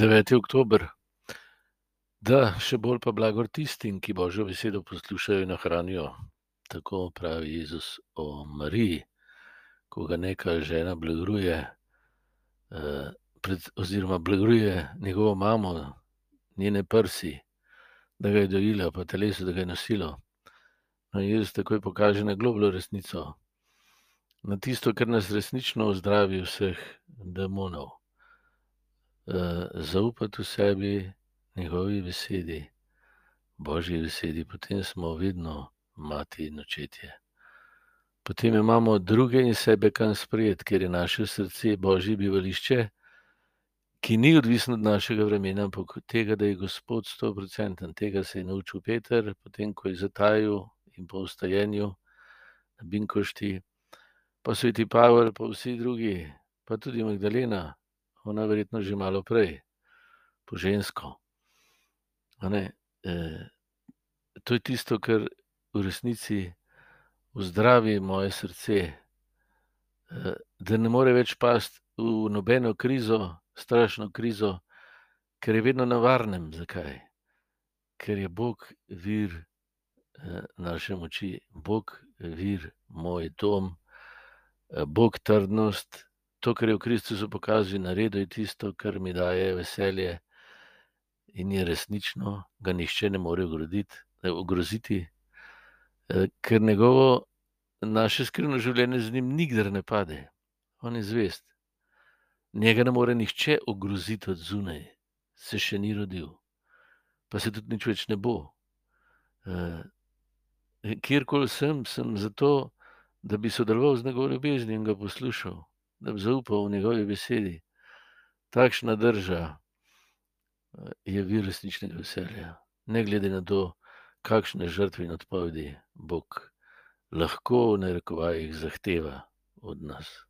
9. oktober. Da, še bolj pa blagor tistim, ki Božjo besedo poslušajo in ohranijo. Tako pravi Jezus o Mariji, ko ga neka žena blagruje, eh, pred, oziroma blagruje njegovo mamo, njene prsi, da ga je dojila, pa telesu, da ga je nosilo. No, Jezus takoj pokaže na globlo resnico, na tisto, kar nas resnično ozdravi vseh demonov. Uh, zaupati v sebi, njegovi besedi, božji besedi, potem smo vedno mati in očetje. Potem imamo druge in sebe kam sprejeti, ker je naše srce božje bivališče, ki ni odvisno od našega vremena, ampak od tega, da je Gospod 100%. Tega se je naučil Peter, potem ko je zatajil in po ustajenju na Binkošti, pa sveti Pavel, pa vsi drugi, pa tudi Magdalena, ona verjetno že malo prej, po žensko. E, to je tisto, kar v resnici vzdravi moje srce, e, da ne more več pasti v nobeno krizo, strašno krizo, ker je vedno na varnem. Zakaj? Ker je Bog vir e, naše moči, Bog vir moj dom, e, Bog trdnost. To, kar je v Kristusu pokazal in naredil, je tisto, kar mi daje veselje in je resnično, ga nihče ne more ogroziti, eh, ker njegovo naše skrivno življenje z njim nikdar ne pade, on je zvest. Njega ne more nihče ogroziti od zunaj, se še ni rodil, pa se tudi nič več ne bo. Eh, kjerkoli sem, sem zato, da bi sodeloval z njegovo ljubeznijo in ga poslušal, da bi zaupal v njegovi besedi. Takšna drža, je vir resničnega veselja. Ne glede na to, kakšne žrtve in odpovedi Bog lahko v narekovajih zahteva od nas.